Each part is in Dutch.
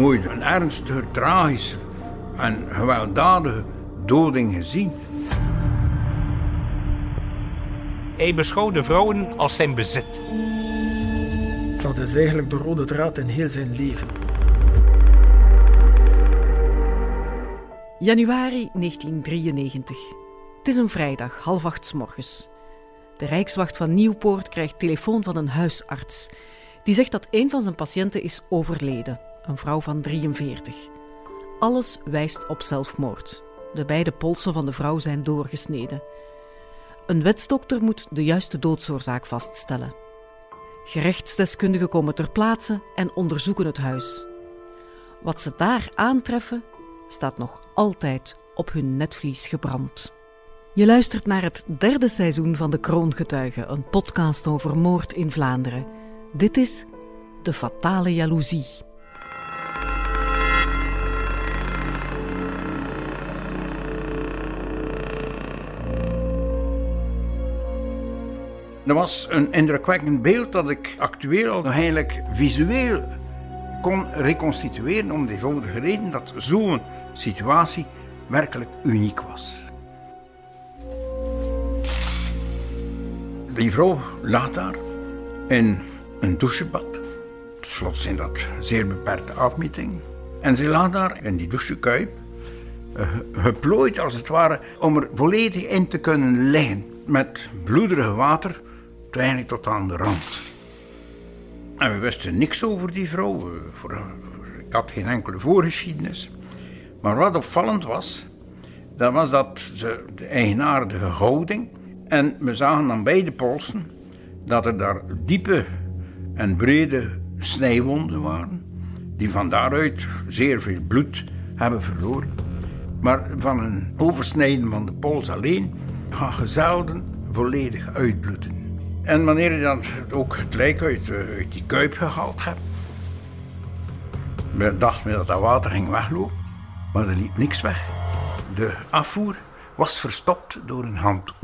nooit een ernstiger, tragischer en gewelddadige doding gezien. Hij beschouwde vrouwen als zijn bezit. Dat is eigenlijk de rode draad in heel zijn leven. Januari 1993. Het is een vrijdag, half acht s morgens. De Rijkswacht van Nieuwpoort krijgt telefoon van een huisarts. Die zegt dat een van zijn patiënten is overleden, een vrouw van 43. Alles wijst op zelfmoord. De beide polsen van de vrouw zijn doorgesneden. Een wetsdokter moet de juiste doodsoorzaak vaststellen. Gerechtsdeskundigen komen ter plaatse en onderzoeken het huis. Wat ze daar aantreffen, staat nog altijd op hun netvlies gebrand. Je luistert naar het derde seizoen van De Kroongetuigen, een podcast over moord in Vlaanderen. Dit is De Fatale Jaloezie. Dat was een indrukwekkend beeld dat ik actueel eigenlijk visueel kon reconstitueren om de eenvoudige reden dat zo'n situatie werkelijk uniek was. Die vrouw lag daar in een douchebad. Ten slotte zijn dat zeer beperkte afmetingen. En ze lag daar in die douchekuip, eh, geplooid als het ware, om er volledig in te kunnen liggen. Met bloederig water, eigenlijk tot aan de rand. En we wisten niks over die vrouw. Ik had geen enkele voorgeschiedenis. Maar wat opvallend was, dat was dat ze de eigenaardige houding. En we zagen aan beide polsen dat er daar diepe en brede snijwonden waren, die van daaruit zeer veel bloed hebben verloren. Maar van een oversnijden van de pols alleen ga je zelden volledig uitbloeden. En wanneer je dan ook het lijk uit, uit die kuip gehaald hebt, dachten we dat dat water ging weglopen, maar er liep niks weg. De afvoer was verstopt door een handdoek.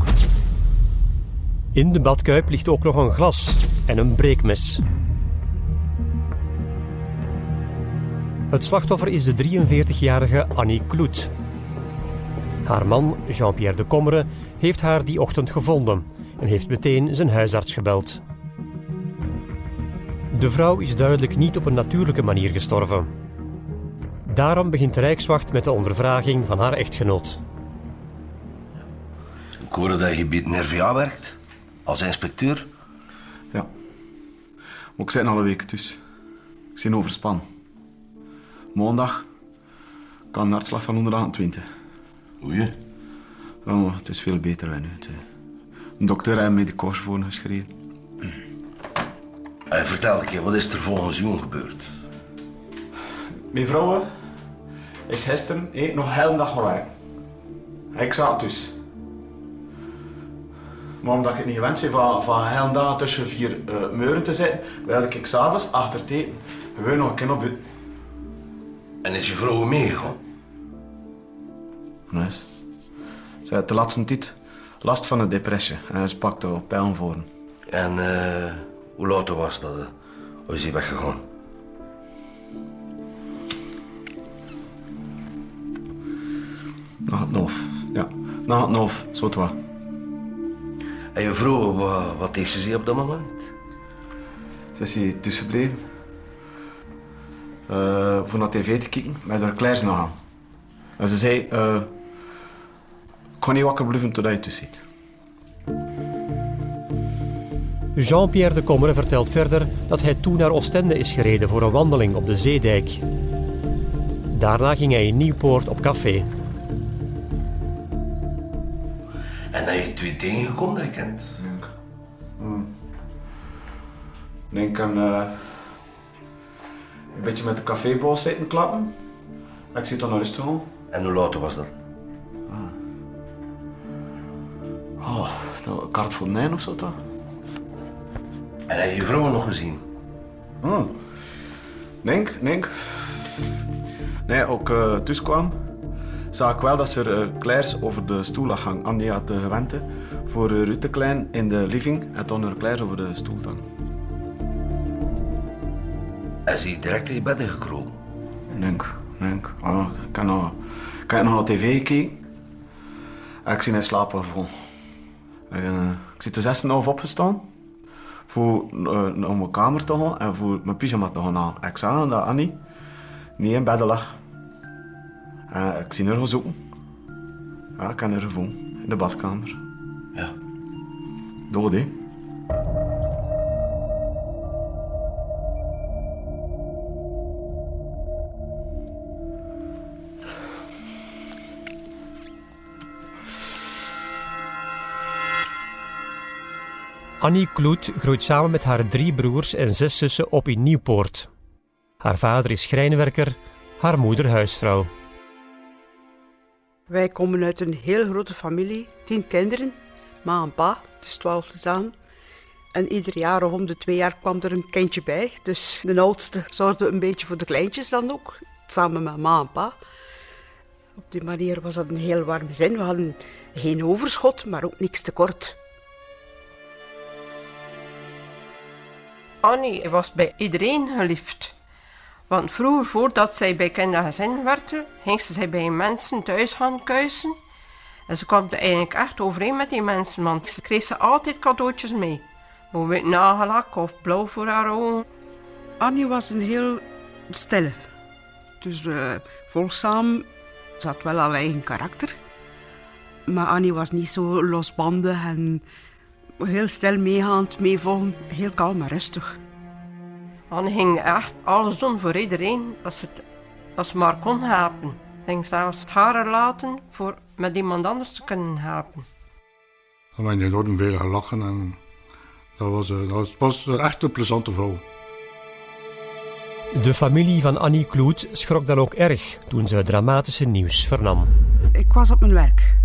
In de badkuip ligt ook nog een glas en een breekmes. Het slachtoffer is de 43-jarige Annie Kloet. Haar man, Jean-Pierre de Commere, heeft haar die ochtend gevonden en heeft meteen zijn huisarts gebeld. De vrouw is duidelijk niet op een natuurlijke manier gestorven. Daarom begint de Rijkswacht met de ondervraging van haar echtgenoot. Ik hoorde dat je gebied Nervia werkt, als inspecteur. Ja. Maar ik zit al een week tussen. Ik ben overspan. Maandag kan een hartslag van 120. Oei. Oh, het is veel beter dan nu. Een dokter heeft me de koers voor geschreven. Hij vertel een keer, wat is er volgens u gebeurd? Mijn vrouw is gisteren nog een hele dag gewerkt. Ik zat dus. Maar omdat ik het niet gewend ben van, van een hele dag tussen vier uh, muren te zitten, wilde ik s'avonds achter het eten gewoon nog een keer op buiten. En is je vrouw meegegaan? Nee. Ze had de laatste tijd last van een depressie en ze pakte pijlen voor. En uh, hoe laat was dat? Hoe is hij weggegaan? Na het noof. Ja, na het noof, zo wat. En je vrouw, wat, wat heeft ze op dat moment? Ze is hier tussenbleven. Uh, voor naar tv te kijken, met haar kleers nog aan. En ze zei, uh, kan niet wakker blijven totdat je tussen zit. Jean-Pierre de Commere vertelt verder dat hij toen naar Oostende is gereden voor een wandeling op de Zeedijk. Daarna ging hij in Nieuwpoort op café. En heb je twee tegengekomen dat je kent? Denk. Hmm. Denk aan uh, een beetje met de caféboos zitten klappen. Ik zit dan naar rust toe. En hoe laat was dat? Oh, dat kart voor nijn of zo toch? En heb je je vrouw nog gezien? Hmm. Denk, denk. Nee, ook uh, thuis kwam, zag ik wel dat ze er uh, klaars over de stoel lag hangen. Annie had uh, gewend hè, voor uh, Rutte Klein in de living en toen er klaars over de stoel. En ze is direct in je bedden gekropen? denk, denk. Ah, ik heb nog, ik heb nog naar tv gekeken. En ik zie in slaap gevallen. Eh, ik zit de zes half opgestaan. Voor uh, naar mijn kamer te gaan en voor mijn pyjama te gaan aan. Ik zag dat Annie niet in bed lag. En ik zie haar gaan zoeken. Ja, ik heb haar gevonden. In de badkamer. Ja. Dood, hè. Annie Kloet groeit samen met haar drie broers en zes zussen op in Nieuwpoort. Haar vader is schrijnwerker, haar moeder huisvrouw. Wij komen uit een heel grote familie, tien kinderen, ma en pa, dus twaalf samen. En ieder jaar of om de twee jaar kwam er een kindje bij. Dus de oudste zorgde een beetje voor de kleintjes dan ook, samen met ma en pa. Op die manier was dat een heel warm zin. We hadden geen overschot, maar ook niks tekort. Annie was bij iedereen geliefd. Want vroeger, voordat zij bij kindergezin werkte, ging ze bij mensen thuis gaan kuisen. En ze kwam eigenlijk echt overeen met die mensen, want ze kreeg ze altijd cadeautjes mee. Bijvoorbeeld nagellak of blauw voor haar ogen. Annie was een heel stille. Dus uh, volgzaam. Ze had wel haar eigen karakter. Maar Annie was niet zo losbandig en heel stil meegaand, meevolgen. Heel kalm en rustig. Annie ging echt alles doen voor iedereen als het, als ze maar kon helpen. Ze ging zelfs het haar laten voor met iemand anders te kunnen helpen. We hebben enorm veel gelachen en dat was, dat was, was echt een plezante vrouw. De familie van Annie Kloet schrok dan ook erg toen ze het dramatische nieuws vernam. Ik was op mijn werk.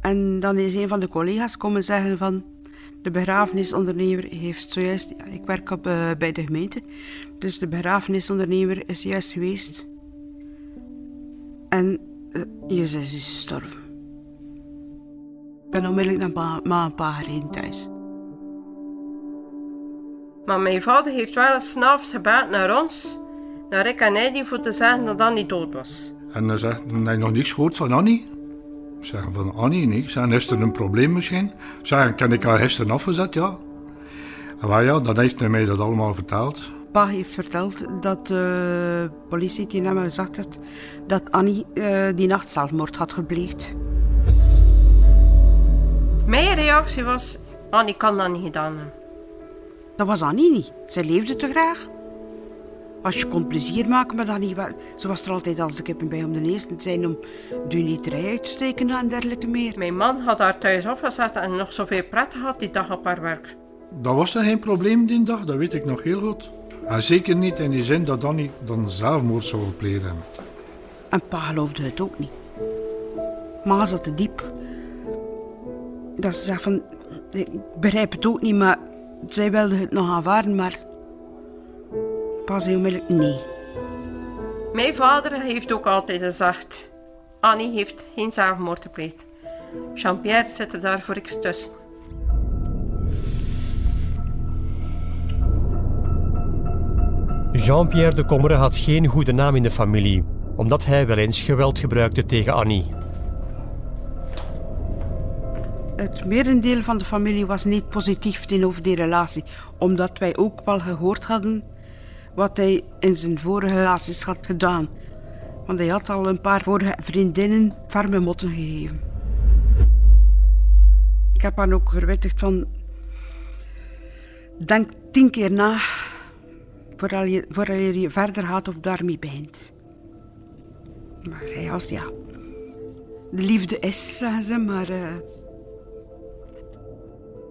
En dan is een van de collega's komen zeggen van... De begrafenisondernemer heeft zojuist... Ik werk op, uh, bij de gemeente. Dus de begrafenisondernemer is juist geweest. En uh, je zus is gestorven. Ik ben onmiddellijk naar ma en pa gereden thuis. Maar mijn vader heeft wel eens s'avonds gebeld naar ons, naar ik en Eddie, voor te zeggen dat Annie dood was. En hij zegt, je nog niets gehoord van Annie? Ik zeg van Annie, nee. Ik zeg, is er een probleem misschien? Ik zeg, kan ik haar gisteren afgezet? Ja. En wel ja, dan heeft hij mij dat allemaal verteld. Pa heeft verteld dat de politie tegen hem gezegd had dat Annie uh, die nacht zelfmoord had gepleegd. Mijn reactie was, Annie kan dat niet gedaan hebben. Dat was Annie niet. Ze leefde te graag. Als je kon plezier maken met Annie, wel, ze was er altijd als de kippen bij om de eerste te zijn om duniterij uit te steken en dergelijke meer. Mijn man had haar thuis afgezet en nog zoveel pret gehad die dag op haar werk. Dat was er geen probleem die dag, dat weet ik nog heel goed. En zeker niet in die zin dat Annie dan zelfmoord zou gepleegd hebben. En pa geloofde het ook niet. Ma zat te diep. Dat ze zegt van, ik begrijp het ook niet, maar zij wilde het nog aanvaarden, maar pa zei onmiddellijk nee. Mijn vader heeft ook altijd gezegd, Annie heeft geen zelfmoord gepleegd. Jean-Pierre zit er daar voor iets tussen. Jean-Pierre de Commere had geen goede naam in de familie, omdat hij wel eens geweld gebruikte tegen Annie. Het merendeel van de familie was niet positief tegenover die relatie, omdat wij ook wel gehoord hadden wat hij in zijn vorige relaties had gedaan. Want hij had al een paar vorige vriendinnen farme motten gegeven. Ik heb haar ook verwittigd van... Denk tien keer na voordat je, voordat je verder gaat of daarmee begint. Maar hij was ja... De liefde is, zeggen ze, maar... Uh,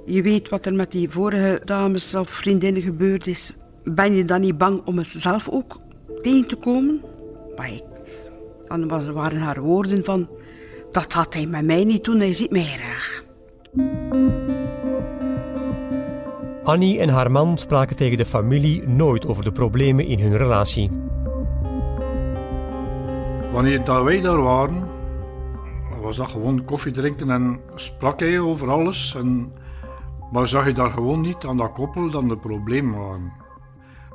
je weet wat er met die vorige dames of vriendinnen gebeurd is. Ben je dan niet bang om het zelf ook tegen te komen? Maar ik, dan waren haar woorden van... Dat had hij met mij niet doen, hij ziet mij graag. Annie en haar man spraken tegen de familie nooit over de problemen in hun relatie. Wanneer dat wij daar waren, was dat gewoon koffie drinken en sprak hij over alles. En, maar zag je daar gewoon niet aan dat koppel dat de problemen waren.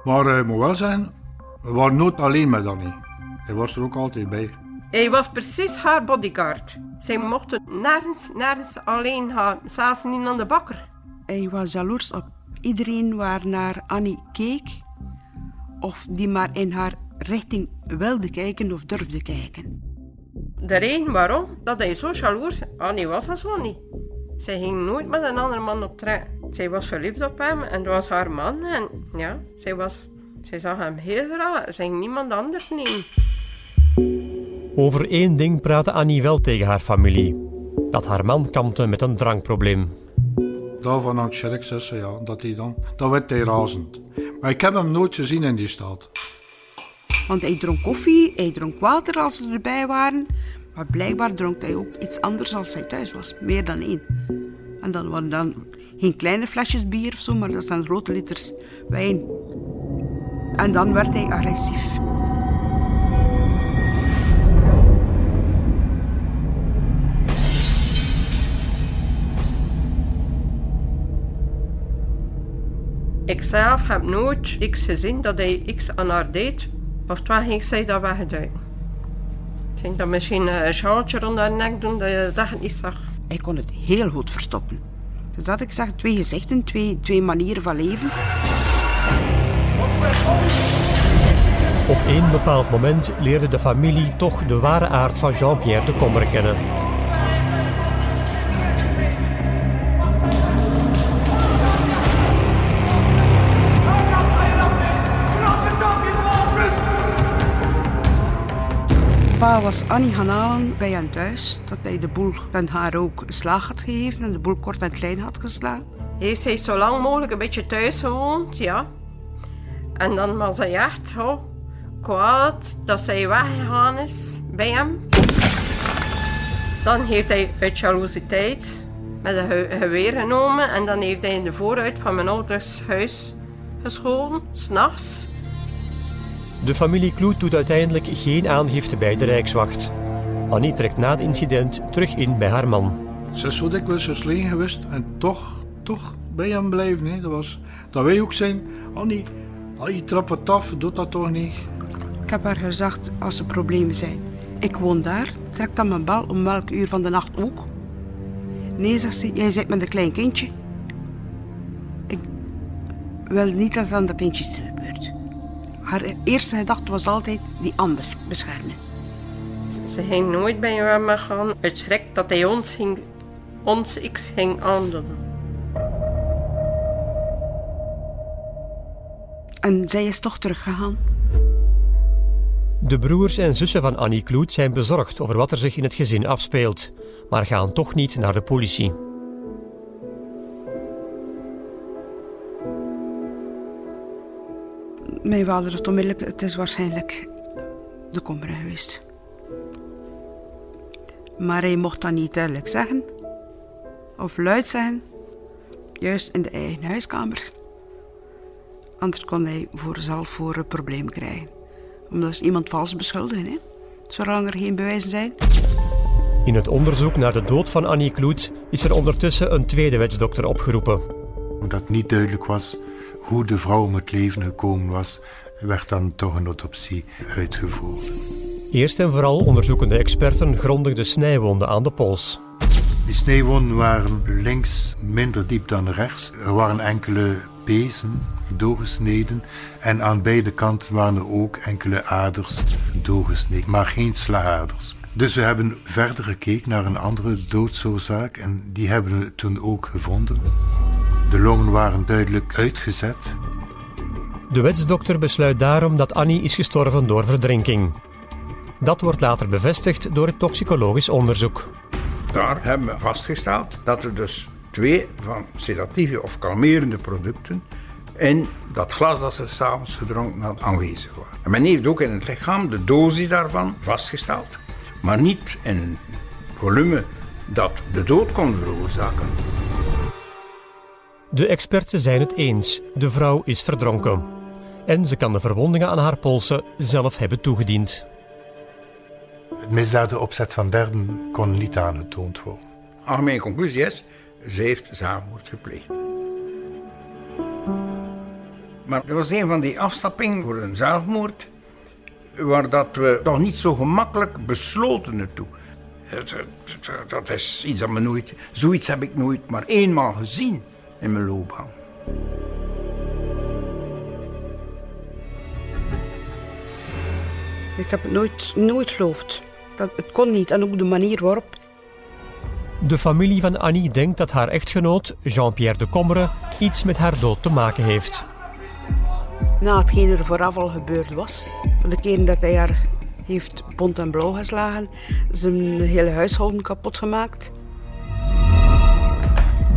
Maar ik moet wel zeggen, We waren nooit alleen met Annie. Hij was er ook altijd bij. Hij was precies haar bodyguard. Zij mochten nergens, nergens alleen gaan, zelfs niet aan de bakker. Hij was jaloers op iedereen waar naar Annie keek, of die maar in haar richting wilde kijken of durfde kijken. De reden waarom dat hij zo jaloers Annie was dat zo niet. Zij ging nooit met een andere man op trek. Zij was verliefd op hem en dat was haar man. En ja, zij, was, zij zag hem heel graag. Ze ging niemand anders nemen. Over één ding praatte Annie wel tegen haar familie. Dat haar man kampte met een drankprobleem. Daarvan had Sherk zei ja, dat hij dan, dat werd hij razend. Maar ik heb hem nooit gezien in die staat. Want hij dronk koffie, hij dronk water als ze erbij waren. Maar blijkbaar dronk hij ook iets anders als hij thuis was. Meer dan één. En dan waren dan geen kleine flesjes bier of zo, maar dat zijn grote liters wijn. En dan werd hij agressief. Ik zelf heb nooit iets gezien dat hij iets aan haar deed. Of toen ging zij dat wegduiken. Ik denk dat misschien een sjaaltje rond haar nek doen dat je dat niet zag. Hij kon het heel goed verstoppen. Dus dat ik zeg, twee gezichten, twee, twee manieren van leven. Op één bepaald moment leerde de familie toch de ware aard van Jean-Pierre de Kommer kennen. Was Annie gaan halen bij hen thuis. Dat hij de boel en haar ook slag had gegeven en de boel kort en klein had geslagen. Heeft zij zo lang mogelijk een beetje thuis gewoond, ja. En dan was hij echt oh, kwaad dat zij weggegaan is bij hem. Dan heeft hij uit jaloeziteit met een ge- geweer genomen en dan heeft hij in de vooruit van mijn ouders huis geschoten, s'nachts. De familie Kloet doet uiteindelijk geen aangifte bij de Rijkswacht. Annie trekt na het incident terug in bij haar man. Ze is zo dikwijls verslegen geweest en toch, toch bij hem blijven. Hè. Dat, was, dat wij ook zijn, Annie, je trapt het af, doe dat toch niet. Ik heb haar gezegd als er problemen zijn. Ik woon daar, trek dan mijn bel om welk uur van de nacht ook. Nee, zegt ze, jij zit met een klein kindje. Ik wil niet dat er aan dat kindje gebeurt. Haar eerste gedachte was altijd die ander beschermen. Ze ging nooit bij hem gaan uit schrik dat hij ons, ging, ons iets ging aandoen. En zij is toch teruggegaan. De broers en zussen van Annie Kloet zijn bezorgd over wat er zich in het gezin afspeelt, maar gaan toch niet naar de politie. Mijn vader het onmiddellijk, het is waarschijnlijk de kommer geweest. Maar hij mocht dat niet duidelijk zeggen. Of luid zeggen. Juist in de eigen huiskamer. Anders kon hij voor zelf voor een probleem krijgen. Omdat ze iemand vals beschuldigen, hè. Zolang er geen bewijzen zijn. In het onderzoek naar de dood van Annie Kloet is er ondertussen een tweede wetsdokter opgeroepen. Omdat niet duidelijk was hoe de vrouw om het leven gekomen was, werd dan toch een autopsie uitgevoerd. Eerst en vooral onderzoeken de experten grondig de snijwonden aan de pols. Die sneeuwwonden waren links minder diep dan rechts. Er waren enkele pezen doorgesneden en aan beide kanten waren er ook enkele aders doorgesneden, maar geen slagaders. Dus we hebben verder gekeken naar een andere doodsoorzaak en die hebben we toen ook gevonden. De longen waren duidelijk uitgezet. De wetsdokter besluit daarom dat Annie is gestorven door verdrinking. Dat wordt later bevestigd door het toxicologisch onderzoek. Daar hebben we vastgesteld dat er dus twee van sedatieve of kalmerende producten in dat glas dat ze s'avonds gedronken had aanwezig waren. En men heeft ook in het lichaam de dosis daarvan vastgesteld, maar niet in een volume dat de dood kon veroorzaken. De experten zijn het eens. De vrouw is verdronken. En ze kan de verwondingen aan haar polsen zelf hebben toegediend. Het misdadenopzet van derden kon niet aangetoond worden. Algemene conclusie is, ze heeft zelfmoord gepleegd. Maar er was een van die afstappingen voor een zelfmoord. waar dat we toch niet zo gemakkelijk besloten naartoe. Dat is iets dat me nooit... Zoiets heb ik nooit maar eenmaal gezien in mijn loopbaan. Ik heb het nooit, nooit geloofd. Dat, het kon niet. En ook de manier waarop. De familie van Annie denkt dat haar echtgenoot, Jean-Pierre de Commere, iets met haar dood te maken heeft. Na hetgeen er vooraf al gebeurd was, de keer dat hij haar heeft bont en blauw geslagen, zijn hele huishouden kapot gemaakt.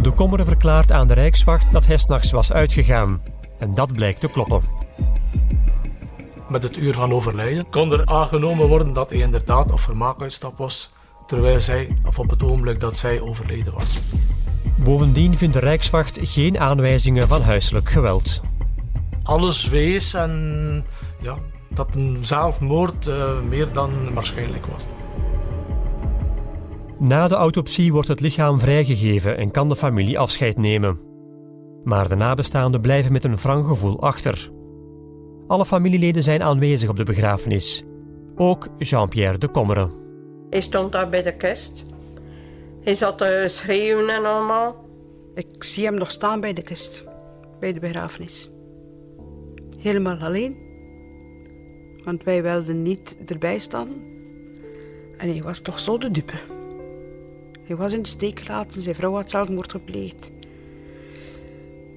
De Commere verklaart aan de Rijkswacht dat hij s'nachts was uitgegaan. En dat blijkt te kloppen. Met het uur van overlijden kon er aangenomen worden dat hij inderdaad op vermaakuitstap was, terwijl zij, of op het ogenblik dat zij overleden was. Bovendien vindt de Rijkswacht geen aanwijzingen van huiselijk geweld. Alles wees en ja, dat een zelfmoord uh, meer dan waarschijnlijk was. Na de autopsie wordt het lichaam vrijgegeven en kan de familie afscheid nemen. Maar de nabestaanden blijven met een wrang gevoel achter. Alle familieleden zijn aanwezig op de begrafenis. Ook Jean-Pierre de Commere. Hij stond daar bij de kist. Hij zat te schreeuwen en allemaal. Ik zie hem nog staan bij de kist, bij de begrafenis. Helemaal alleen. Want wij wilden niet erbij staan. En hij was toch zo de dupe. Hij was in de steek gelaten, zijn vrouw had zelfmoord gepleegd.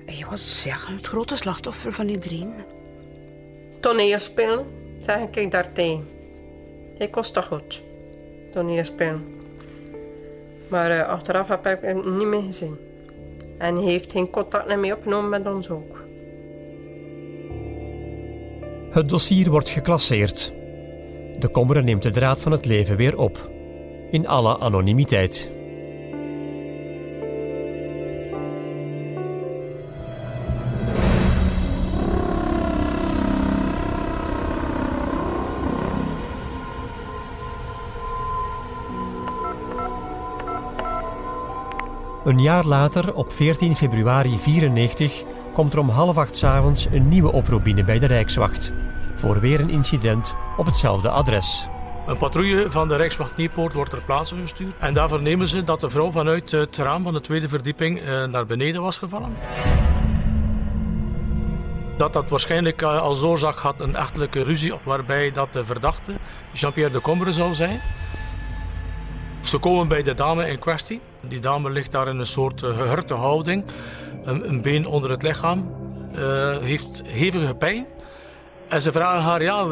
Hij was ja, het grote slachtoffer van iedereen. Toneelspelen, zeg ik daartegen. Hij kost toch goed, toneelspelen. Maar uh, achteraf heb ik hem niet meer gezien. En hij heeft geen contact meer opgenomen met ons ook. Het dossier wordt geclasseerd. De Kommeren neemt de draad van het leven weer op. In alle anonimiteit. Een jaar later, op 14 februari 1994, komt er om half acht s avonds een nieuwe oproep binnen bij de Rijkswacht. Voor weer een incident op hetzelfde adres. Een patrouille van de Rijkswacht Nieuwpoort wordt ter plaatse gestuurd. En daar vernemen ze dat de vrouw vanuit het raam van de tweede verdieping eh, naar beneden was gevallen. Dat dat waarschijnlijk eh, als oorzaak had een echtelijke ruzie waarbij dat de verdachte Jean-Pierre de Combere zou zijn. Ze komen bij de dame in kwestie. Die dame ligt daar in een soort uh, gehurte houding. Een, een, been onder het lichaam. Uh, heeft hevige pijn. En ze vragen haar, ja,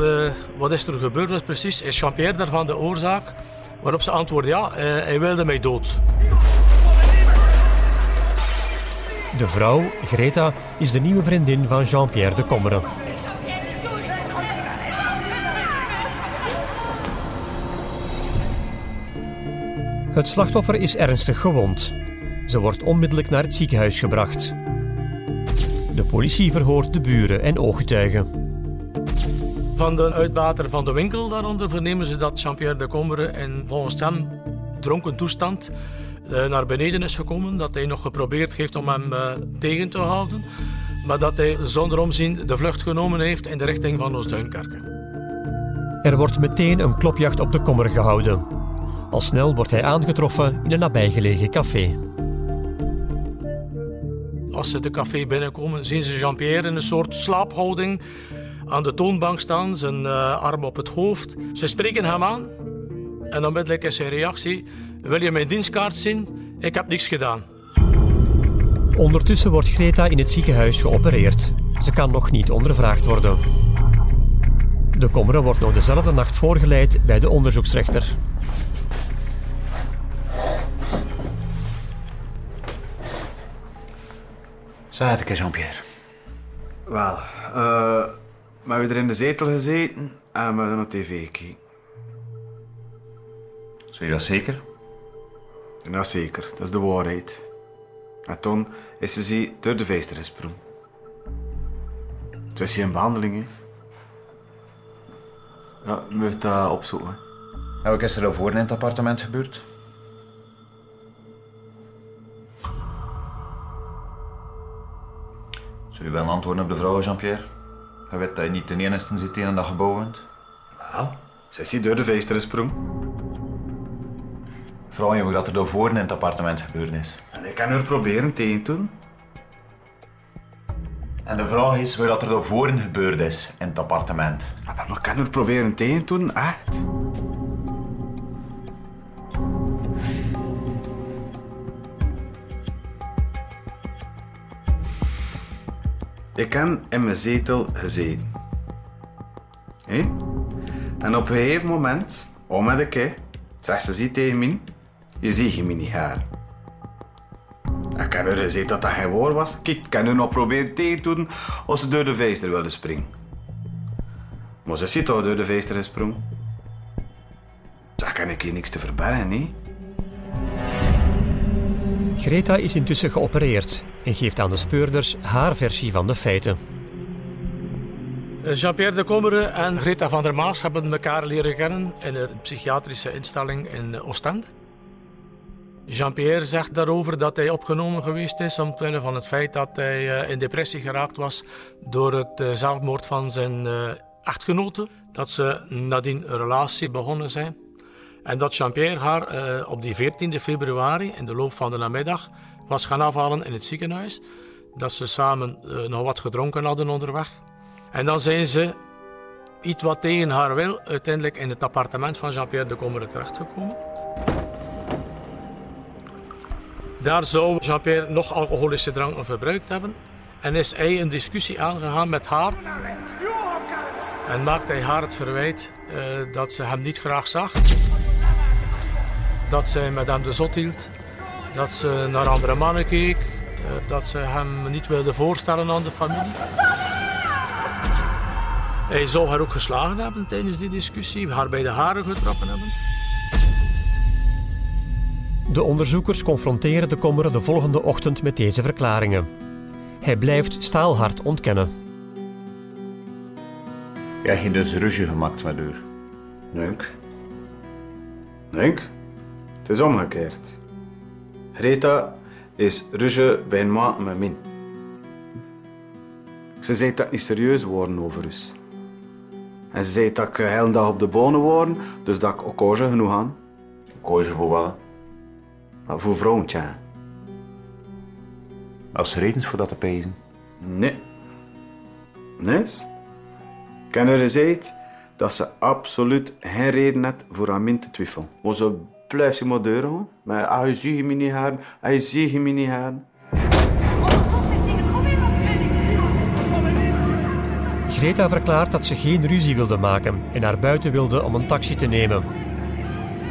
wat is er gebeurd precies? Is Jean-Pierre daarvan de oorzaak? Waarop ze antwoordt, ja, hij wilde mij dood. De vrouw, Greta, is de nieuwe vriendin van Jean-Pierre de Commere. Het slachtoffer is ernstig gewond. Ze wordt onmiddellijk naar het ziekenhuis gebracht. De politie verhoort de buren en ooggetuigen. Van de uitbater van de winkel daaronder vernemen ze dat Jean-Pierre de Combere in volgens hem dronken toestand eh, naar beneden is gekomen. Dat hij nog geprobeerd heeft om hem uh, tegen te houden. Maar dat hij zonder omzien de vlucht genomen heeft in de richting van Oost-Duinkerken. Er wordt meteen een klopjacht op de kommer gehouden. Al snel wordt hij aangetroffen in een nabijgelegen café. Als ze de café binnenkomen, zien ze Jean-Pierre in een soort slaaphouding aan de toonbank staan, zijn uh, arm op het hoofd. Ze spreken hem aan en onmiddellijk is zijn reactie: Wil je mijn dienstkaart zien? Ik heb niks gedaan. Ondertussen wordt Greta in het ziekenhuis geopereerd. Ze kan nog niet ondervraagd worden. De Kommere wordt nog dezelfde nacht voorgeleid bij de onderzoeksrechter. Het Jean-Pierre. Wel, uh, we hebben er in de zetel gezeten en we hebben naar tv gekeken. Zeg je dat zeker? Ja, zeker. Dat is de waarheid. En toen is ze zie door de vijster gesprongen. Het is hier een behandeling, hè. Ja, je moet dat opzoeken. En wat is er daarvoor in het appartement gebeurd? Zou je wel antwoorden op de vrouw, Jean-Pierre? Je weet dat je niet de enige zit in dat gebouw woont? Ja, zij is die door de veester gesprong. Vraag je dat er daarvoor in het appartement gebeurd is. En ik kan haar proberen tegen te doen. En de vraag is wat er daarvoor gebeurd is in het appartement. Ja, maar ik kan haar proberen tegen te doen, echt. Ik heb in mijn zetel gezeten. Hé? En op een gegeven moment, om met een keer, zegt ze ziet tegen mij, je ziet je niet haar. Ik heb haar gezegd dat dat geen woord was. Kijk, ik kan nu nog proberen te doen als ze door de vijster wilde springen. Maar ze ziet door de vijster gesprongen. Daar kan ik hier niks te verbergen, nee. Greta is intussen geopereerd en geeft aan de speurders haar versie van de feiten. Jean-Pierre de Commere en Greta van der Maas hebben elkaar leren kennen in een psychiatrische instelling in Oostende. Jean-Pierre zegt daarover dat hij opgenomen geweest is omwille van het feit dat hij eh, in depressie geraakt was door het eh, zelfmoord van zijn eh, echtgenote. Dat ze nadien een relatie begonnen zijn. En dat Jean-Pierre haar op die 14 februari in de loop van de namiddag was gaan afhalen in het ziekenhuis. Dat ze samen nog wat gedronken hadden onderweg. En dan zijn ze iets wat tegen haar wil uiteindelijk in het appartement van Jean-Pierre de Commere terechtgekomen. Daar zou Jean-Pierre nog alcoholische drank verbruikt hebben. En is hij een discussie aangegaan met haar. En maakte hij haar het verwijt uh, dat ze hem niet graag zag. Dat zij met hem de zot hield. Dat ze naar andere mannen keek. Uh, dat ze hem niet wilde voorstellen aan de familie. Hij zou haar ook geslagen hebben tijdens die discussie. Haar bij de haren getrokken hebben. De onderzoekers confronteren de Kommeren de volgende ochtend met deze verklaringen. Hij blijft staalhard ontkennen. Jij hebt dus ruzie gemaakt met u? Nee. Nee. Het is omgekeerd. Greta is ruzie bij een maat met min. Ze zei dat ik niet serieus worden over us. En ze zei dat ik de hele dag op de bonen worden, dus dat ik ook kozen genoeg aan. Kozen voor wat? Maar voor vrouwen, tja. Als redens voor dat te pezen? Nee. Nee? Ik heb gezegd dat ze absoluut geen reden had voor aan min te twijfelen. Maar ze blijft zich maar deuren. Maar ah, je ziet me niet haar, ah, je ziet me niet haar. Greta verklaart dat ze geen ruzie wilde maken en naar buiten wilde om een taxi te nemen.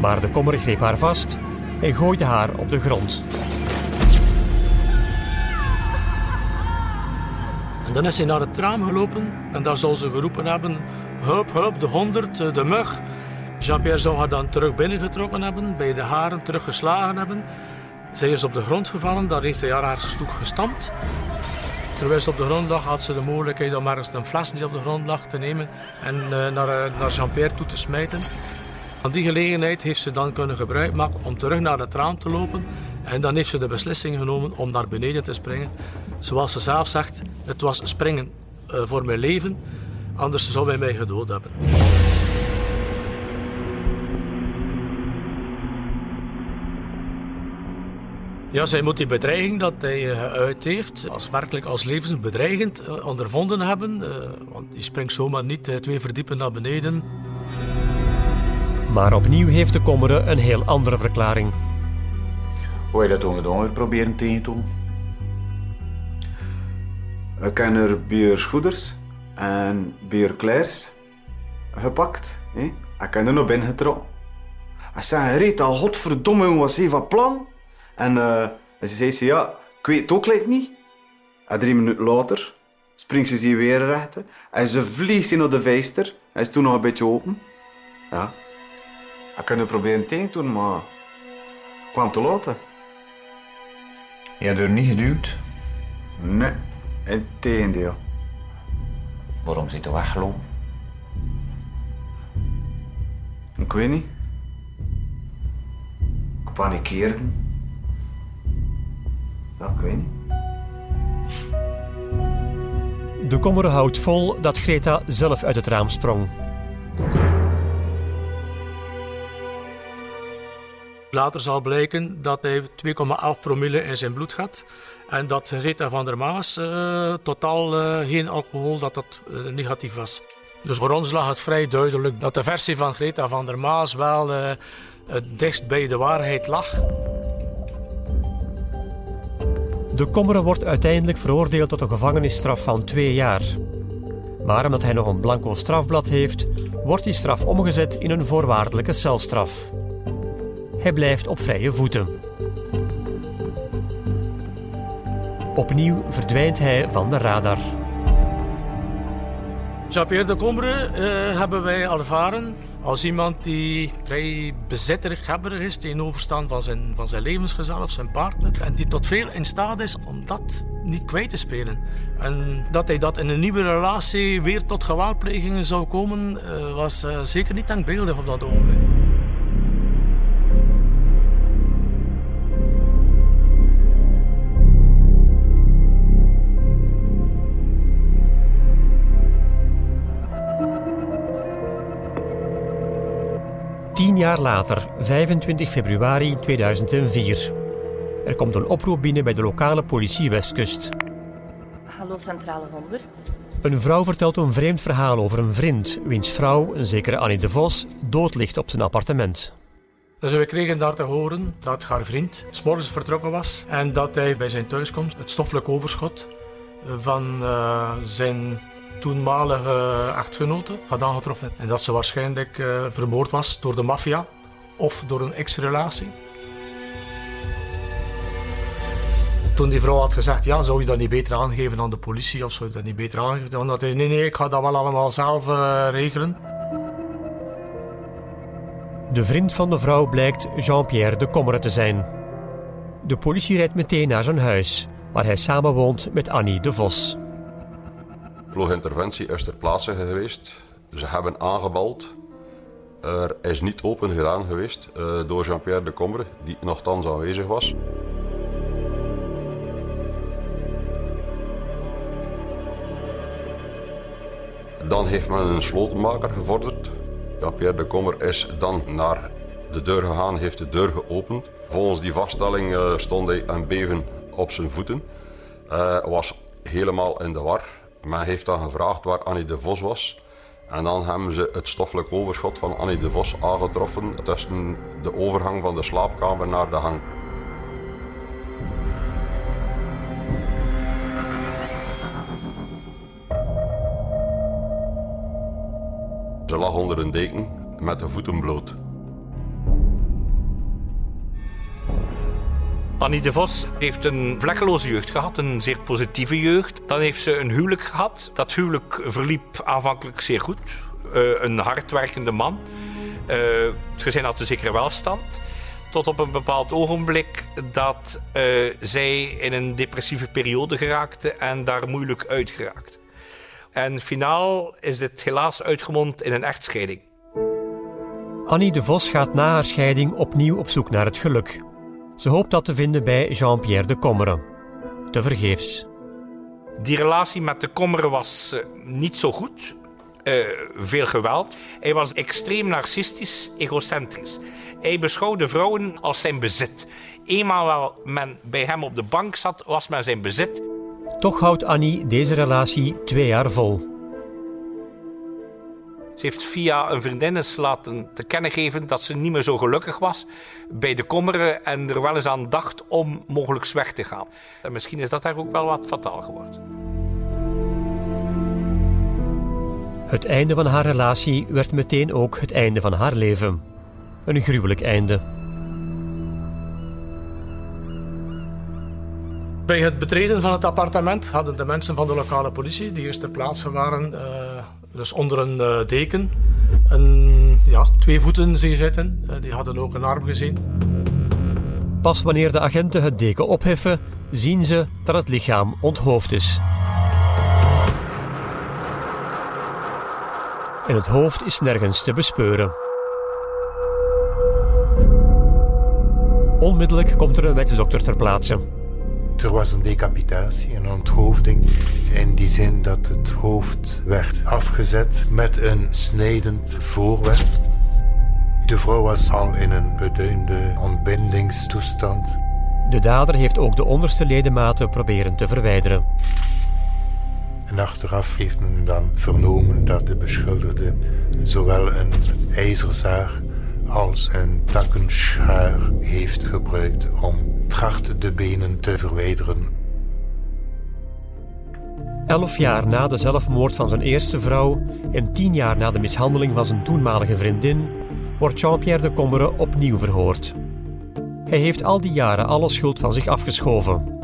Maar de kommer greep haar vast en gooide haar op de grond. En dan is hij naar het raam gelopen en daar zou ze geroepen hebben: Hup, hup, de honderd, eh, de mug. Jean-Pierre zou haar dan terug binnengetrokken hebben, bij de haren teruggeslagen hebben. Zij is op de grond gevallen, daar heeft hij haar haar stoek gestampt. Terwijl ze op de grond lag, had ze de mogelijkheid om ergens een fles op de grond lag te nemen en uh, naar, uh, naar Jean-Pierre toe te smijten. Van die gelegenheid heeft ze dan kunnen gebruik maken om terug naar het raam te lopen. En dan heeft ze de beslissing genomen om naar beneden te springen. Zoals ze zelf zegt, het was springen uh, voor mijn leven, anders zou hij mij gedood hebben. Ja, zij moet die bedreiging dat hij geuit heeft, als werkelijk als levensbedreigend uh, ondervonden hebben. Uh, want die springt zomaar niet twee verdiepen naar beneden. Maar opnieuw heeft de Kommere een heel andere verklaring. Hoe heb je dat toen gedaan? Proberen tegen te doen? We kennen er bierschoeders en bierkleirs gepakt. Hè? Ik heb er nog binnen getrokken. Hij zei, al, godverdomme, was hij van plan? En uh, ze zei ze, ja, ik weet het ook like niet. En drie minuten later springt ze zich weer rechten en ze vliegt naar de vijster. Hij is toen nog een beetje open. Ja, ik kan het proberen tegen doen, maar ik kwam te laat. Je hebt er niet geduwd? Nee, in tegendeel. Waarom zit je weggelopen? Ik weet niet. Ik panikeerde. Nou, ik. De kommer houdt vol dat Greta zelf uit het raam sprong. Later zal blijken dat hij 2,8 promille in zijn bloed had. En dat Rita van der Maas eh, totaal eh, geen alcohol, dat dat eh, negatief was. Dus voor ons lag het vrij duidelijk dat de versie van Greta van der Maas wel dichtst bij de waarheid lag. De Kommeren wordt uiteindelijk veroordeeld tot een gevangenisstraf van twee jaar. Maar omdat hij nog een blanco strafblad heeft, wordt die straf omgezet in een voorwaardelijke celstraf. Hij blijft op vrije voeten. Opnieuw verdwijnt hij van de radar. Jean-Pierre de Combre uh, hebben wij ervaren als iemand die vrij bezitterig is tegenover van zijn, van zijn levensgezel of zijn partner. En die tot veel in staat is om dat niet kwijt te spelen. En dat hij dat in een nieuwe relatie weer tot geweldplegingen zou komen, uh, was uh, zeker niet denkbeeldig op dat ogenblik. Tien jaar later, 25 februari 2004. Er komt een oproep binnen bij de lokale politie Westkust. Hallo Centrale 100. Een vrouw vertelt een vreemd verhaal over een vriend, wiens vrouw, een zekere Annie de Vos, dood ligt op zijn appartement. Dus we kregen daar te horen dat haar vriend s'morgens vertrokken was en dat hij bij zijn thuiskomst het stoffelijk overschot van uh, zijn toenmalige echtgenote had aangetroffen. En dat ze waarschijnlijk uh, vermoord was door de maffia of door een ex-relatie. Toen die vrouw had gezegd, ja, zou je dat niet beter aangeven aan de politie of zou je dat niet beter aangeven? Dan had hij, nee, nee, ik ga dat wel allemaal zelf uh, regelen. De vriend van de vrouw blijkt Jean-Pierre de Kommere te zijn. De politie rijdt meteen naar zijn huis, waar hij samenwoont met Annie de Vos ploeginterventie is ter plaatse geweest. Ze hebben aangebald. Er is niet open gedaan geweest uh, door Jean-Pierre de Combre, die nogthans aanwezig was. Dan heeft men een slotenmaker gevorderd. Jean-Pierre de Kommer is dan naar de deur gegaan, heeft de deur geopend. Volgens die vaststelling uh, stond hij een beven op zijn voeten. Uh, was helemaal in de war. Men heeft dan gevraagd waar Annie de Vos was. En dan hebben ze het stoffelijk overschot van Annie de Vos aangetroffen tussen de overgang van de slaapkamer naar de hang. Ze lag onder een deken met de voeten bloot. Annie de Vos heeft een vlekkeloze jeugd gehad, een zeer positieve jeugd. Dan heeft ze een huwelijk gehad. Dat huwelijk verliep aanvankelijk zeer goed. Uh, een hardwerkende man. Uh, het gezin had een zekere welstand. Tot op een bepaald ogenblik dat uh, zij in een depressieve periode geraakte en daar moeilijk uit geraakt. En finaal is dit helaas uitgemond in een echtscheiding. Annie de Vos gaat na haar scheiding opnieuw op zoek naar het geluk. Ze hoopt dat te vinden bij Jean-Pierre de Kommeren. Te vergeefs. Die relatie met de Kommeren was uh, niet zo goed. Uh, veel geweld. Hij was extreem narcistisch, egocentrisch. Hij beschouwde vrouwen als zijn bezit. Eenmaal wel men bij hem op de bank zat, was men zijn bezit. Toch houdt Annie deze relatie twee jaar vol. Ze heeft via een vriendin laten te kennen geven dat ze niet meer zo gelukkig was bij de kommeren en er wel eens aan dacht om mogelijk weg te gaan. En misschien is dat daar ook wel wat fataal geworden. Het einde van haar relatie werd meteen ook het einde van haar leven. Een gruwelijk einde. Bij het betreden van het appartement hadden de mensen van de lokale politie, die eerst ter plaatse waren, uh, dus onder een uh, deken, een, ja, twee voeten zien zitten. Uh, die hadden ook een arm gezien. Pas wanneer de agenten het deken opheffen, zien ze dat het lichaam onthoofd is. En het hoofd is nergens te bespeuren. Onmiddellijk komt er een wetsdokter ter plaatse. Er was een decapitatie, een onthoofding. In die zin dat het hoofd werd afgezet met een snijdend voorwerp. De vrouw was al in een beduinde ontbindingstoestand. De dader heeft ook de onderste ledematen proberen te verwijderen. En achteraf heeft men dan vernomen dat de beschuldigde zowel een ijzerzaag als een takkenschaar heeft gebruikt om tracht de benen te verwijderen. Elf jaar na de zelfmoord van zijn eerste vrouw en tien jaar na de mishandeling van zijn toenmalige vriendin wordt Jean-Pierre de Commere opnieuw verhoord. Hij heeft al die jaren alle schuld van zich afgeschoven.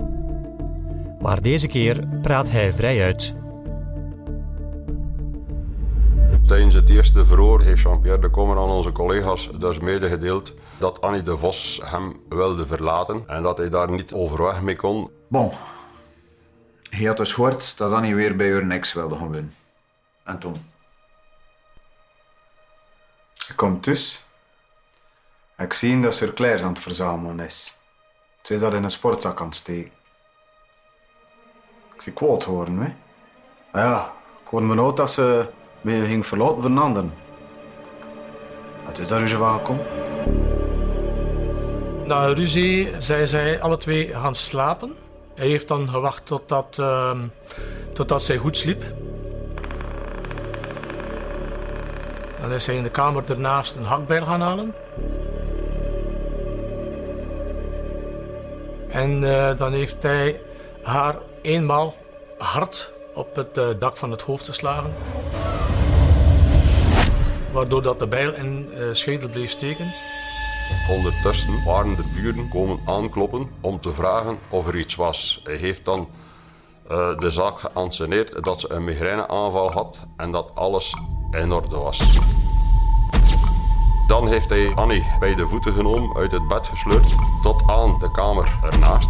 Maar deze keer praat hij vrij uit. Tijdens het eerste verhoor heeft Jean-Pierre de Kommer aan onze collega's dus medegedeeld dat Annie de Vos hem wilde verlaten en dat hij daar niet overweg mee kon. Bon. Hij had dus gehoord dat Annie weer bij haar niks wilde gaan wonen. En toen? Ik kom thuis. Ik zie dat ze klairs aan het verzamelen is. Ze is dat in een sportzak aan het steken. Ik zie kwaad horen, hè. Ja, ik hoorde me nooit dat ze me ging verlaten voor een ander. Wat is daar zo van? Na een ruzie zijn zij alle twee gaan slapen. Hij heeft dan gewacht totdat, uh, totdat zij goed sliep. Dan is hij in de kamer ernaast een hakbijl gaan halen. En uh, dan heeft hij haar eenmaal hard op het uh, dak van het hoofd geslagen. Waardoor dat de bijl in uh, schedel bleef steken. Ondertussen waren de buren komen aankloppen om te vragen of er iets was. Hij heeft dan uh, de zaak geanceneerd dat ze een migraineaanval had en dat alles in orde was. Dan heeft hij Annie bij de voeten genomen, uit het bed gesleurd, tot aan de kamer ernaast.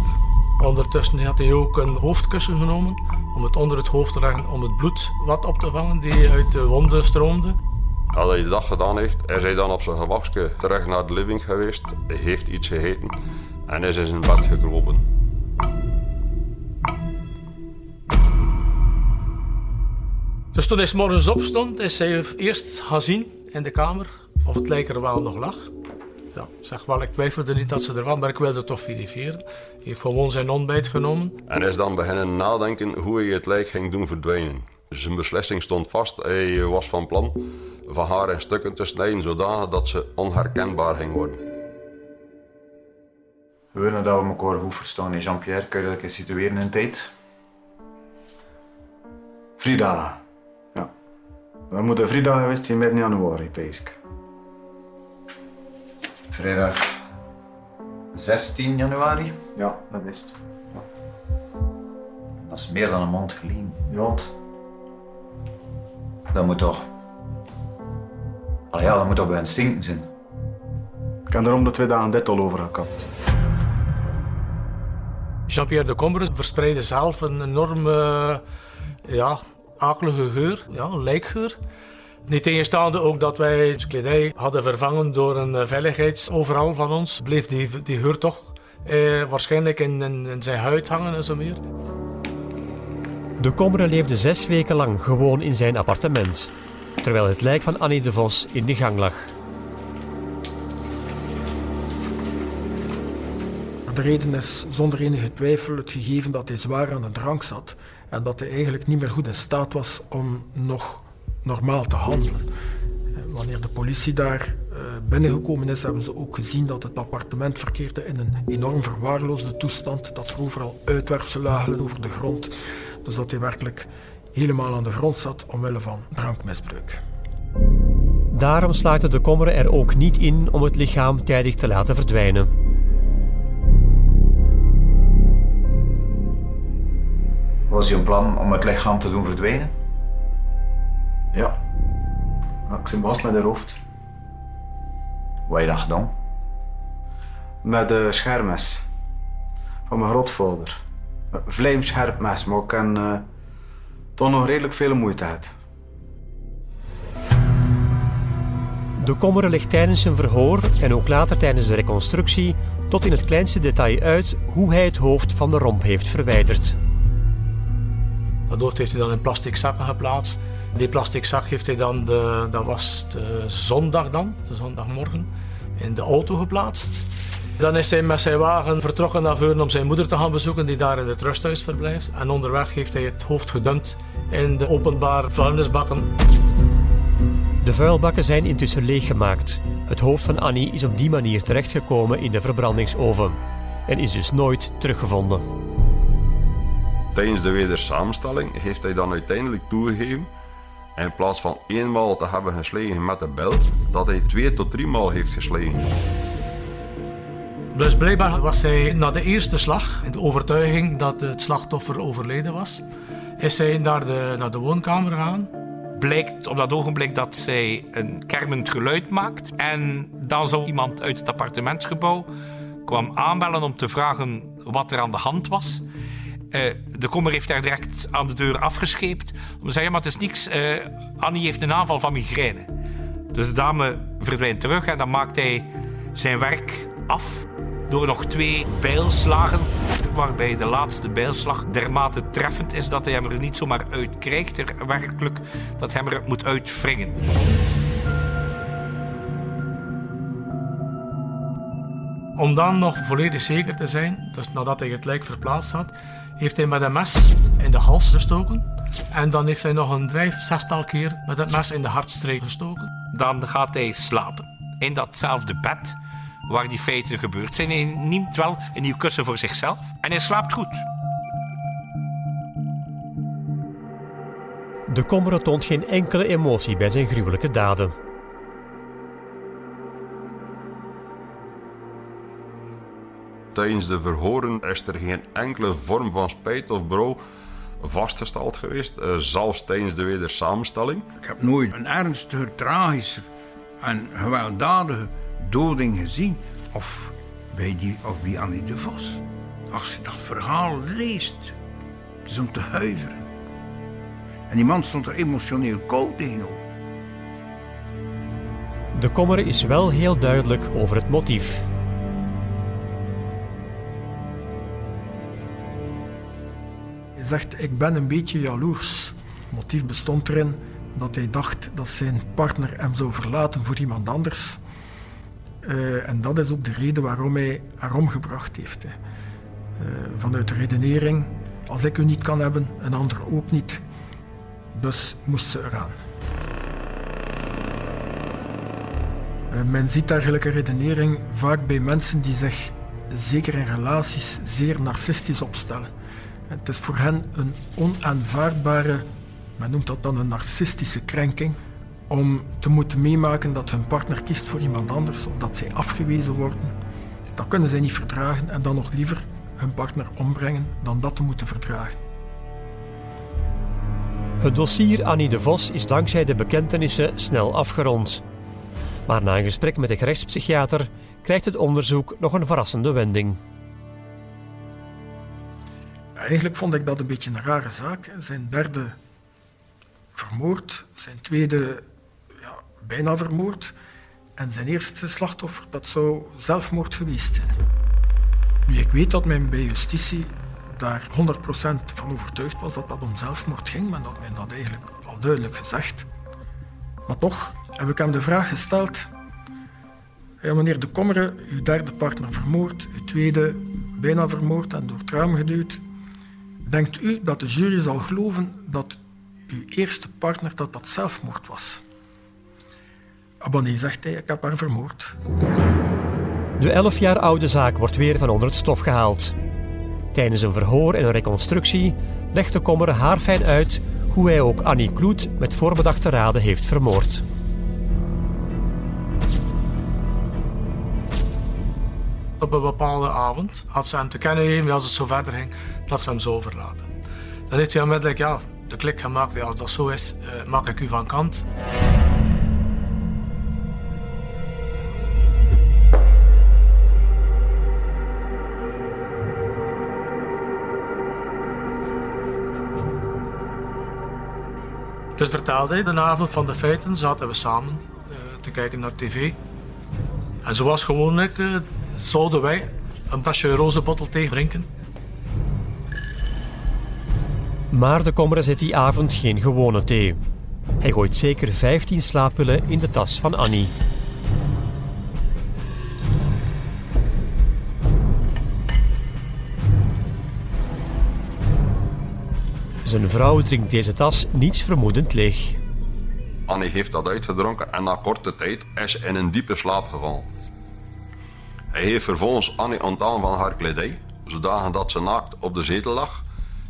Ondertussen had hij ook een hoofdkussen genomen om het onder het hoofd te leggen om het bloed wat op te vangen die uit de wonden stroomde. Als hij dat gedaan heeft, is hij dan op zijn gemakje terug naar de living geweest, heeft iets gegeten en is in zijn bed gekropen. Dus toen hij morgens opstond, is hij eerst gaan zien in de kamer of het lijk er wel nog lag. Ja, zeg wel, ik twijfelde niet dat ze er was, maar ik wilde het toch verifiëren. Hij heeft gewoon zijn ontbijt genomen. En is dan beginnen nadenken hoe hij het lijk ging doen verdwijnen. Zijn beslissing stond vast. Hij was van plan van haar in stukken te snijden, zodanig dat ze onherkenbaar ging worden. We willen dat we elkaar goed verstaan. Jean-Pierre, kun je dat eens situeren in tijd? Frida. Ja. We moeten Frida geweest in midden januari, pees ik. Vrijdag 16 januari? Ja, dat is het. Ja. Dat is meer dan een maand geleden. Ja. Dat moet toch... Allee, ja, dat moet toch bij een stinken zijn. Ik heb erom de twee dagen dit al over gekapt. Jean-Pierre de Combres verspreidde zelf een enorme, ja, akelige geur, ja, lijkgeur. Niet tegenstaande ook dat wij de kledij hadden vervangen door een veiligheidsoveral van ons, bleef die, die geur toch eh, waarschijnlijk in, in, in, zijn huid hangen en zo meer. De Commere leefde zes weken lang gewoon in zijn appartement, terwijl het lijk van Annie de Vos in de gang lag. De reden is zonder enige twijfel het gegeven dat hij zwaar aan de drank zat en dat hij eigenlijk niet meer goed in staat was om nog normaal te handelen. Wanneer de politie daar binnengekomen is, hebben ze ook gezien dat het appartement verkeerde in een enorm verwaarloosde toestand, dat er overal uitwerpselen over de grond. Dus dat hij werkelijk helemaal aan de grond zat omwille van drankmisbruik. Daarom slaagde de Commere er ook niet in om het lichaam tijdig te laten verdwijnen. Was je een plan om het lichaam te doen verdwijnen? Ja. Ik zit vast met haar hoofd. Wat heb je dat gedaan? Met een schermes. Van mijn grootvader. Een vlijmscherp mes, maar ik heb uh, toch nog redelijk veel moeite gehad. De Commere legt tijdens zijn verhoor en ook later tijdens de reconstructie tot in het kleinste detail uit hoe hij het hoofd van de romp heeft verwijderd. Dat hoofd heeft hij dan in plastic zakken geplaatst. Die plastic zak heeft hij dan, de, dat was de zondag dan, de zondagmorgen, in de auto geplaatst. Dan is hij met zijn wagen vertrokken naar Veuren om zijn moeder te gaan bezoeken, die daar in het rusthuis verblijft. En onderweg heeft hij het hoofd gedumpt in de openbare vuilnisbakken. De vuilbakken zijn intussen leeggemaakt. Het hoofd van Annie is op die manier terechtgekomen in de verbrandingsoven en is dus nooit teruggevonden. Tijdens de wedersamenstelling heeft hij dan uiteindelijk toegegeven, in plaats van eenmaal te hebben geslagen met de belt, dat hij twee tot driemaal heeft geslagen. Dus blijkbaar was hij na de eerste slag, in de overtuiging dat het slachtoffer overleden was, is hij naar de, naar de woonkamer gegaan. Blijkt op dat ogenblik dat zij een kermend geluid maakt. En dan zou iemand uit het appartementsgebouw kwam aanbellen om te vragen wat er aan de hand was. Uh, de kommer heeft daar direct aan de deur afgescheept. Om te zeggen, maar het is niks. Uh, Annie heeft een aanval van migraine. Dus de dame verdwijnt terug en dan maakt hij zijn werk af door nog twee bijlslagen, waarbij de laatste bijlslag dermate treffend is dat hij hem er niet zomaar uit krijgt, er werkelijk dat hij hem er moet uitwringen. Om dan nog volledig zeker te zijn, dus nadat hij het lijk verplaatst had, heeft hij met een mes in de hals gestoken. En dan heeft hij nog een vijf, zestal keer met het mes in de hartstreek gestoken. Dan gaat hij slapen. In datzelfde bed waar die feiten gebeurd zijn. Hij neemt wel een nieuw kussen voor zichzelf en hij slaapt goed. De Kommere toont geen enkele emotie bij zijn gruwelijke daden. Tijdens de verhoren is er geen enkele vorm van spijt of brouw vastgesteld geweest, uh, zelfs tijdens de wedersamenstelling. Ik heb nooit een ernstiger, tragischer en gewelddadige doding gezien. Of bij, die, of bij Annie de Vos. Als je dat verhaal leest, het is om te huiveren. En die man stond er emotioneel koud tegenover. De kommer is wel heel duidelijk over het motief. Hij zegt, ik ben een beetje jaloers. Het motief bestond erin dat hij dacht dat zijn partner hem zou verlaten voor iemand anders. Uh, en dat is ook de reden waarom hij haar omgebracht heeft. Uh, vanuit de redenering, als ik u niet kan hebben, een ander ook niet. Dus moest ze eraan. Uh, men ziet dergelijke redenering vaak bij mensen die zich, zeker in relaties, zeer narcistisch opstellen. Het is voor hen een onaanvaardbare, men noemt dat dan een narcistische krenking, om te moeten meemaken dat hun partner kiest voor iemand anders of dat zij afgewezen worden. Dat kunnen zij niet verdragen en dan nog liever hun partner ombrengen dan dat te moeten verdragen. Het dossier Annie de Vos is dankzij de bekentenissen snel afgerond. Maar na een gesprek met de gerechtspsychiater krijgt het onderzoek nog een verrassende wending. Eigenlijk vond ik dat een beetje een rare zaak. Zijn derde vermoord, zijn tweede bijna vermoord en zijn eerste slachtoffer, dat zou zelfmoord geweest zijn. Nu, ik weet dat men bij justitie daar 100% van overtuigd was dat dat om zelfmoord ging, maar dat men dat eigenlijk al duidelijk gezegd. Maar toch heb ik hem de vraag gesteld: ja, meneer De Kommere, uw derde partner vermoord, uw tweede bijna vermoord en door het geduwd. Denkt u dat de jury zal geloven dat uw eerste partner dat dat zelfmoord was? Abonnee zegt hij, ik heb haar vermoord. De elf jaar oude zaak wordt weer van onder het stof gehaald. Tijdens een verhoor en een reconstructie legt de kommer haarfijn uit hoe hij ook Annie Kloet met voorbedachte raden heeft vermoord. Op een bepaalde avond had ze hem te kennen gegeven, als het zo verder ging, dat ze hem zou verlaten. Dan heeft hij onmiddellijk ja, de klik gemaakt, ja, als dat zo is, uh, maak ik u van kant. Dus vertelde hij, de avond van de feiten zaten we samen uh, te kijken naar tv. En zoals gewoonlijk uh, zouden wij een tasje rozenbottel thee drinken. Maar de Komre zet die avond geen gewone thee. Hij gooit zeker 15 slaappillen in de tas van Annie. Zijn vrouw drinkt deze tas niets vermoedend leeg. Annie heeft dat uitgedronken en na korte tijd is ze in een diepe slaap gevallen. Hij heeft vervolgens Annie ontdaan van haar kledij, zodanig dat ze naakt op de zetel lag.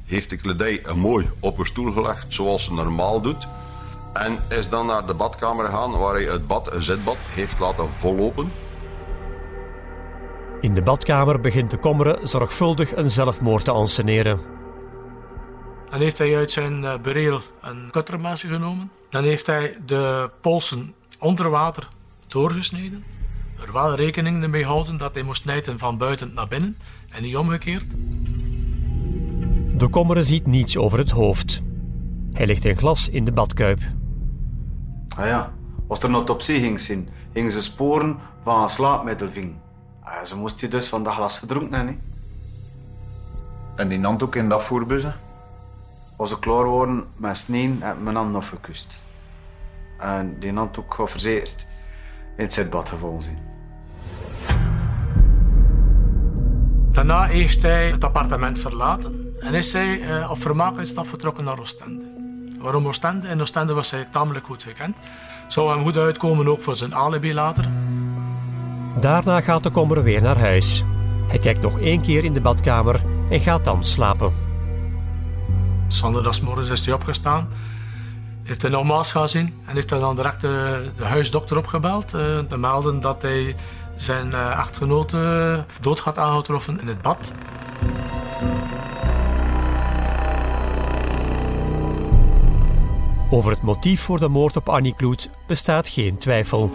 Heeft de kledij mooi op een stoel gelegd, zoals ze normaal doet. En is dan naar de badkamer gegaan, waar hij het bad, een zitbad, heeft laten vollopen. In de badkamer begint de Kommeren zorgvuldig een zelfmoord te anseneren. Dan heeft hij uit zijn uh, bureel een kuttermesje genomen. Dan heeft hij de polsen onder water doorgesneden. Er wel rekening mee houden dat hij moest snijden van buiten naar binnen en niet omgekeerd. De Kommeren ziet niets over het hoofd. Hij legt een glas in de badkuip. Ah ja, als er een autopsie ging zien, gingen ze sporen van een slaapmiddel Ah, ze moest hij dus van dat glas gedronken hebben. En die ook in dat voerbussen? Als ze klaar waren met sneeuw, heb mijn hand nog gekust. En die ook geforceerd in het zitbad gevallen zijn. Daarna heeft hij het appartement verlaten en is hij uh, op vermaak uit stad vertrokken naar Oostende. Waarom Oostende? In Oostende was hij tamelijk goed gekend. Zou hem goed uitkomen ook voor zijn alibi later. Daarna gaat de kommer weer naar huis. Hij kijkt nog één keer in de badkamer en gaat dan slapen. Zondagmorgens is hij opgestaan, heeft hij nogmaals gaan zien en heeft hij dan direct de, de huisdokter opgebeld uh, te melden dat hij zijn uh, echtgenote dood gaat aangetroffen in het bad. Over het motief voor de moord op Annie Kloet bestaat geen twijfel.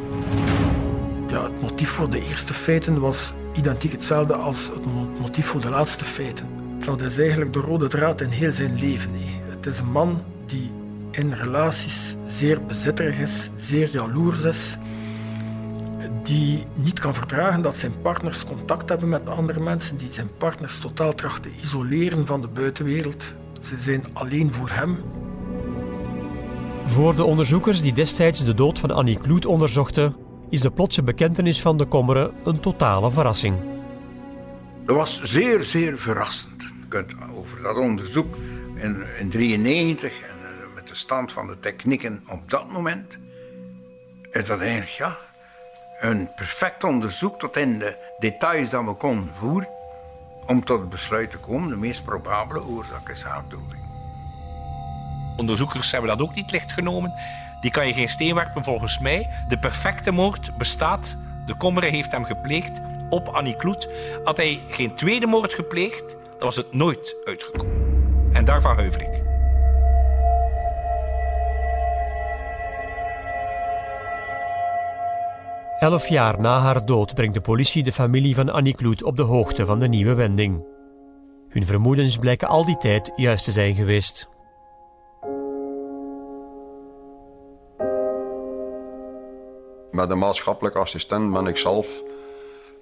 Ja, het motief voor de eerste feiten was identiek hetzelfde als het motief voor de laatste feiten. Dat is eigenlijk de rode draad in heel zijn leven. Het is een man die in relaties zeer bezitterig is, zeer jaloers is, die niet kan verdragen dat zijn partners contact hebben met andere mensen, die zijn partners totaal trachten te isoleren van de buitenwereld. Ze zijn alleen voor hem. Voor de onderzoekers die destijds de dood van Annie Kloet onderzochten, is de plotse bekentenis van de Kommeren een totale verrassing. Dat was zeer, zeer verrassend. Je kunt over dat onderzoek in 1993 en eh, met de stand van de technieken op dat moment, is dat eigenlijk ja, een perfect onderzoek tot in de details dat we konden voeren om tot het besluit te komen. De meest probabele oorzaak is hartdoding. Onderzoekers hebben dat ook niet licht genomen. Die kan je geen steen werpen volgens mij. De perfecte moord bestaat. De Kommere heeft hem gepleegd op Annie Kloet. Had hij geen tweede moord gepleegd, dan was het nooit uitgekomen. En daarvan huiver ik. Elf jaar na haar dood brengt de politie de familie van Annie Kloet op de hoogte van de nieuwe wending. Hun vermoedens blijken al die tijd juist te zijn geweest. Met de maatschappelijke assistent ben ik zelf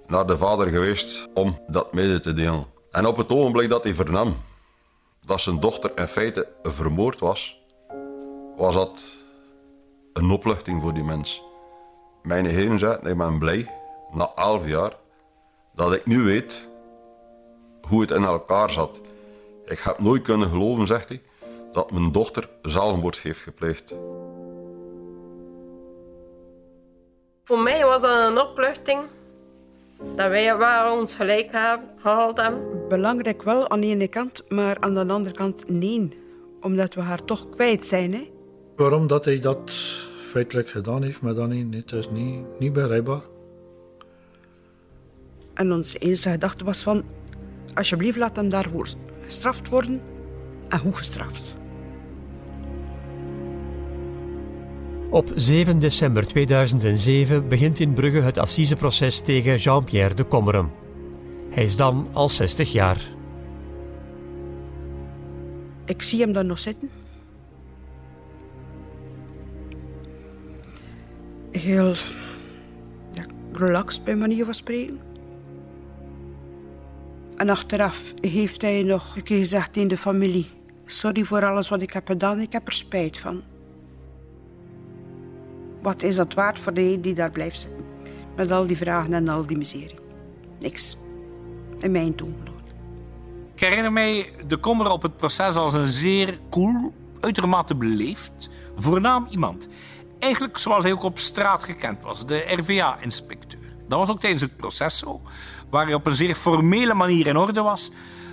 naar de vader geweest om dat mede te delen. En op het ogenblik dat hij vernam dat zijn dochter in feite vermoord was, was dat een opluchting voor die mens. Mijn heren zei, ik ben blij, na elf jaar, dat ik nu weet hoe het in elkaar zat. Ik heb nooit kunnen geloven, zegt hij, dat mijn dochter zelfmoord heeft gepleegd. Voor mij was dat een opluchting dat wij wel ons gelijk gehaald hebben. Belangrijk wel aan de ene kant, maar aan de andere kant nee. Omdat we haar toch kwijt zijn. Hè? Waarom dat hij dat feitelijk gedaan heeft met Annie, het is niet, niet bereikbaar. En onze enige gedachte was van... Alsjeblieft, laat hem daarvoor gestraft worden. En hoe gestraft. Op 7 december 2007 begint in Brugge het assiseproces tegen Jean-Pierre de Kommeren. Hij is dan al 60 jaar. Ik zie hem dan nog zitten. Heel relaxed bij manier van spreken. En achteraf heeft hij nog een keer gezegd in de familie Sorry voor alles wat ik heb gedaan, ik heb er spijt van. Wat is dat waard voor de die daar blijft zitten? Met al die vragen en al die miserie. Niks. In mijn toonloon. Ik herinner mij de kommer op het proces als een zeer cool, uitermate beleefd, voornaam iemand. Eigenlijk zoals hij ook op straat gekend was, de RVA-inspecteur. Dat was ook tijdens het proces zo, waar hij op een zeer formele manier in orde was,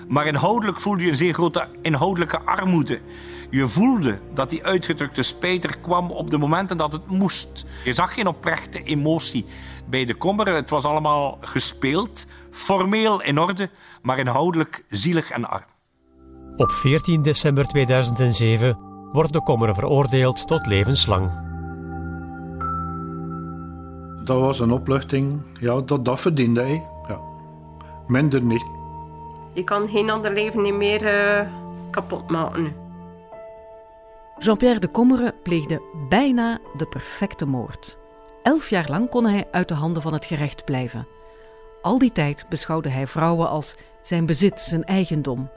maar inhoudelijk voelde je een zeer grote inhoudelijke armoede. Je voelde dat die uitgedrukte spijt er kwam op de momenten dat het moest. Je zag geen oprechte emotie bij de kommer. Het was allemaal gespeeld, formeel in orde, maar inhoudelijk zielig en arm. Op 14 december 2007 wordt de kommer veroordeeld tot levenslang. Dat was een opluchting. Ja, dat, dat verdiende hij. Ja. Minder niet. Je kan geen ander leven meer uh, kapot maken. Jean-Pierre de Kommere pleegde bijna de perfecte moord. Elf jaar lang kon hij uit de handen van het gerecht blijven. Al die tijd beschouwde hij vrouwen als zijn bezit, zijn eigendom.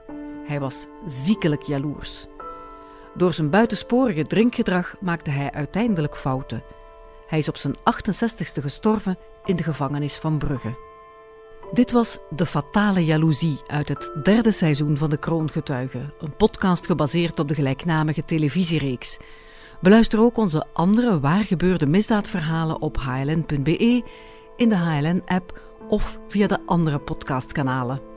Hij was ziekelijk jaloers. Door zijn buitensporige drinkgedrag maakte hij uiteindelijk fouten. Hij is op zijn 68ste gestorven in de gevangenis van Brugge. Dit was De Fatale Jaloezie uit het derde seizoen van De Kroongetuigen, een podcast gebaseerd op de gelijknamige televisiereeks. Beluister ook onze andere waargebeurde misdaadverhalen op hln.be, in de HLN-app of via de andere podcastkanalen.